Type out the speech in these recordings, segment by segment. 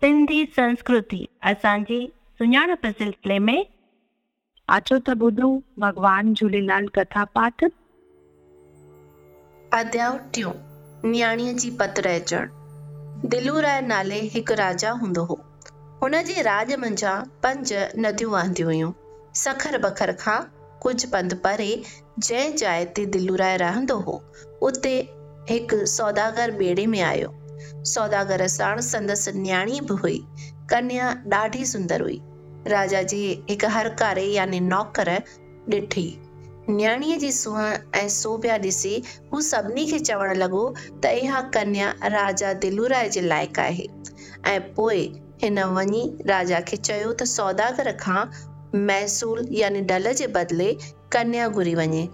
सिंधी संस्कृति। असांजी सुञाणप सिलसिले में अचो त ॿुधो भॻवान झूलेलाल कथा पाठ। अध्याय टियों, न्याणीअ जी पत रहिजण दिलूराय नाले हिकु राजा हूंदो हो। हुन जे राज मंझां पंज नदियूं वहंदियूं हुयूं। सखर बखर खां कुझु पंधु परे जंहिं जाइ ते दिलूराय रहंदो हो, उते हिकु सौदागर ॿेड़े में आयो। सौदागर साण संदसि न्याणी बि हुई कन्या ॾाढी सुंदर हुई। राजा जी हिकु हरकारे यानी नौकर ॾिठी न्याणीअ जी सुहिण ऐं सोभिया ॾिसी हू सभिनी खे चवणु लॻो त इहा कन्या राजा दिलूराय जे लाइक़ु आहे। ऐं पोइ हिन वञी राजा खे चयो त सौदागर खां महसूल यानी डल जे बदिले कन्या घुरी वञे।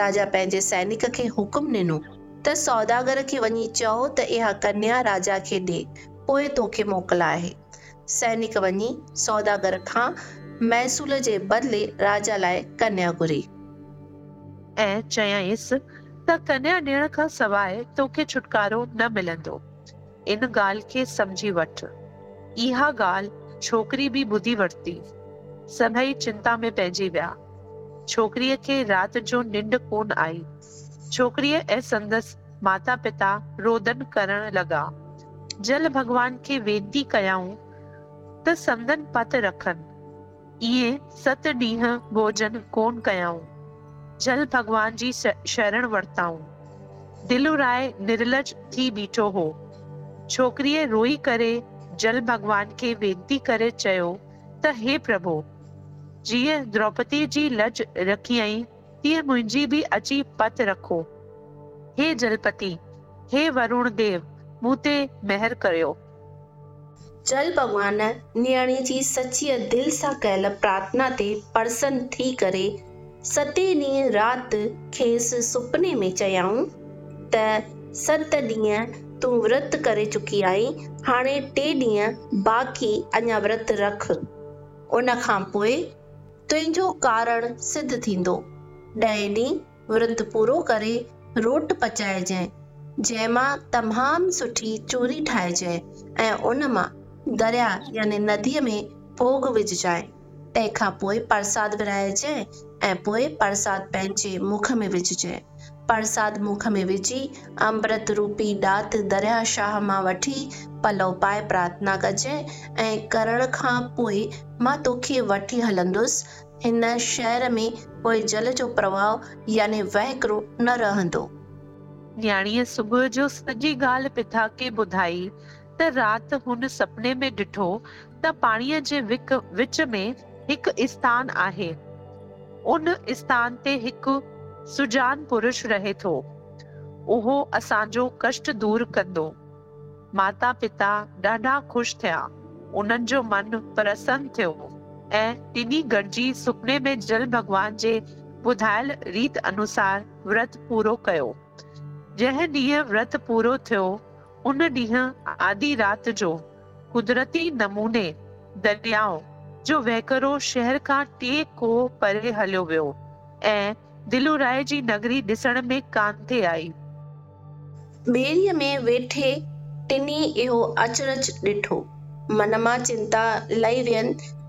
राजा पंहिंजे सैनिक खे हुकुम ॾिनो। त सौदागर खे वञी चओ त इहा कन्या राजा खे ॾे, पोइ तोखे मोकल आहे। सैनिक वञी सौदागर खां महसूल जे बदिले राजा लाइ कन्या घुरी। ऐं चयाईंसि त कन्या ॾियण खां सवाइ तोखे छुटकारो न मिलंदो। इन ॻाल्हि खे सम्झी वठ। इहा ॻाल्हि छोकिरी बि ॿुधी वरिती। सभई चिंता में पइजी विया। छोकिरीअ खे राति जो निंड कोन आई। छोकिरीअ ऐं संदसि माता पिता रोदन करण लॻा जल भॻवान खे वेनती कयाऊं त संदन पत रखनि। इहे सत ॾींहं भोजन कोन कयाऊं। जल भॻवान जी शरण वरिताऊं। दिलु राय निर्लज थी बीठो हो। छोकिरीअ रोई करे जल भॻवान खे वेनती करे चयो त, हे प्रभु, जीअं द्रौपदी जी लज रखी आई तीअं मुंहिंजी बि अची पत रखो। हे जलपति, हे वरुण देव मूं ते महर करियो। जल भॻवान नियाणी जी सचीअ दिलि सां कयल प्रार्थना ते प्रसन्न थी करे सते ॾींहं राति खेसि सुपने में चयाऊं त सत ॾींहं तूं विर्त करे चुकी आई, हाणे टे ॾींहं बाक़ी अञा विर्त रख। उन खां पोइ तुंहिंजो कारण सिद्ध थींदो। ॾह ॾींहं विर्त पूरो करे रोट पचाइजांइ जंहिंमां तमामु सुठी चूरी ठाहिजांइ ऐं उन दरिया यानी नदीअ में भोग विझजांइ तंहिंखां पोइ परसाद विराइजांइ ऐं पोइ परसाद मुख में विझजांइ परसाद मुख में विझी अमृत रूपी ॾात दरिया शाह माँ वठी पलव पाए प्रार्थना कजांइ ऐं करण खां पोइ माँ तोखे वठी हलंदुसि। हिन शहर में पोइ जल जो प्रवाह, यानी वहकरो न रहंदो। न्याणीअ सुबुह जो सॼी ॻाल्हि पिता खे ॿुधाई, त राति हुन सपने में ॾिठो त पाणीअ जे विक, विच में हिकु स्थान आहे। उन स्थान ते हिकु सुजान पुरुष रहे थो। उहो असांजो कष्ट दूर कंदो। माता पिता ॾाढा ख़ुशि थिया। उन्हनि जो मन प्रसन्न थियो। ऐं टिनी गॾिजी सुपने में जल भॻवान जे ॿुधायल रीत अनुसार व्रत पूरो कयो। जंहिं ॾींहुं व्रत पूरो थियो, उन ॾींहुं आदि राति जो कुदरती नमूने दरियाओ, जो वहकरो शहर खां टे को परे हलियो वियो ऐं दिलू राय जी नगरी ॾिसण में कान थे आई। ॿेड़ीअ में वेठे टिनी इहो अचरज ॾिठो। मन माँ चिंता लही वियनि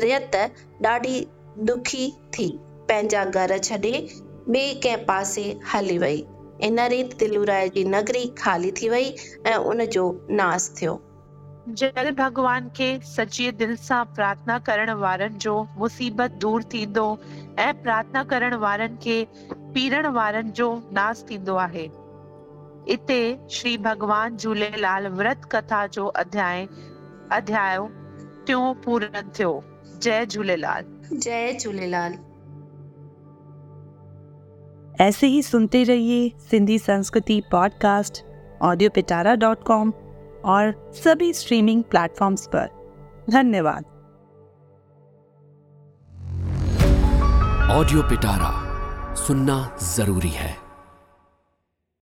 रियत ॾाढी दुखी थी। पंहिंजा घर छॾे ॿिए कंहिं पासे हली वई। इन रीति दिलूराय जी नगरी ख़ाली थी वई ऐं उन जो नास थियो। जल भॻवान खे सची दिलि सां प्रार्थना करण वारनि जो मुसीबत दूर थींदो ऐं प्रार्थना करण वारनि खे पीरण वारनि जो नास थींदो आहे। इते श्री भॻवान झूलेलाल व्रत कथा जो अध्याय अध्याय टियों पूर्ण थियो। जय झूलेलाल। जय झूलेलाल। ऐसे ही सुनते रहिए सिंधी संस्कृति podcast audio Pitara dot com और सभी स्ट्रीमिंग प्लेटफॉर्म्स पर। धन्यवाद। ऑडियो पिटारा सुनना ज़रूरी है।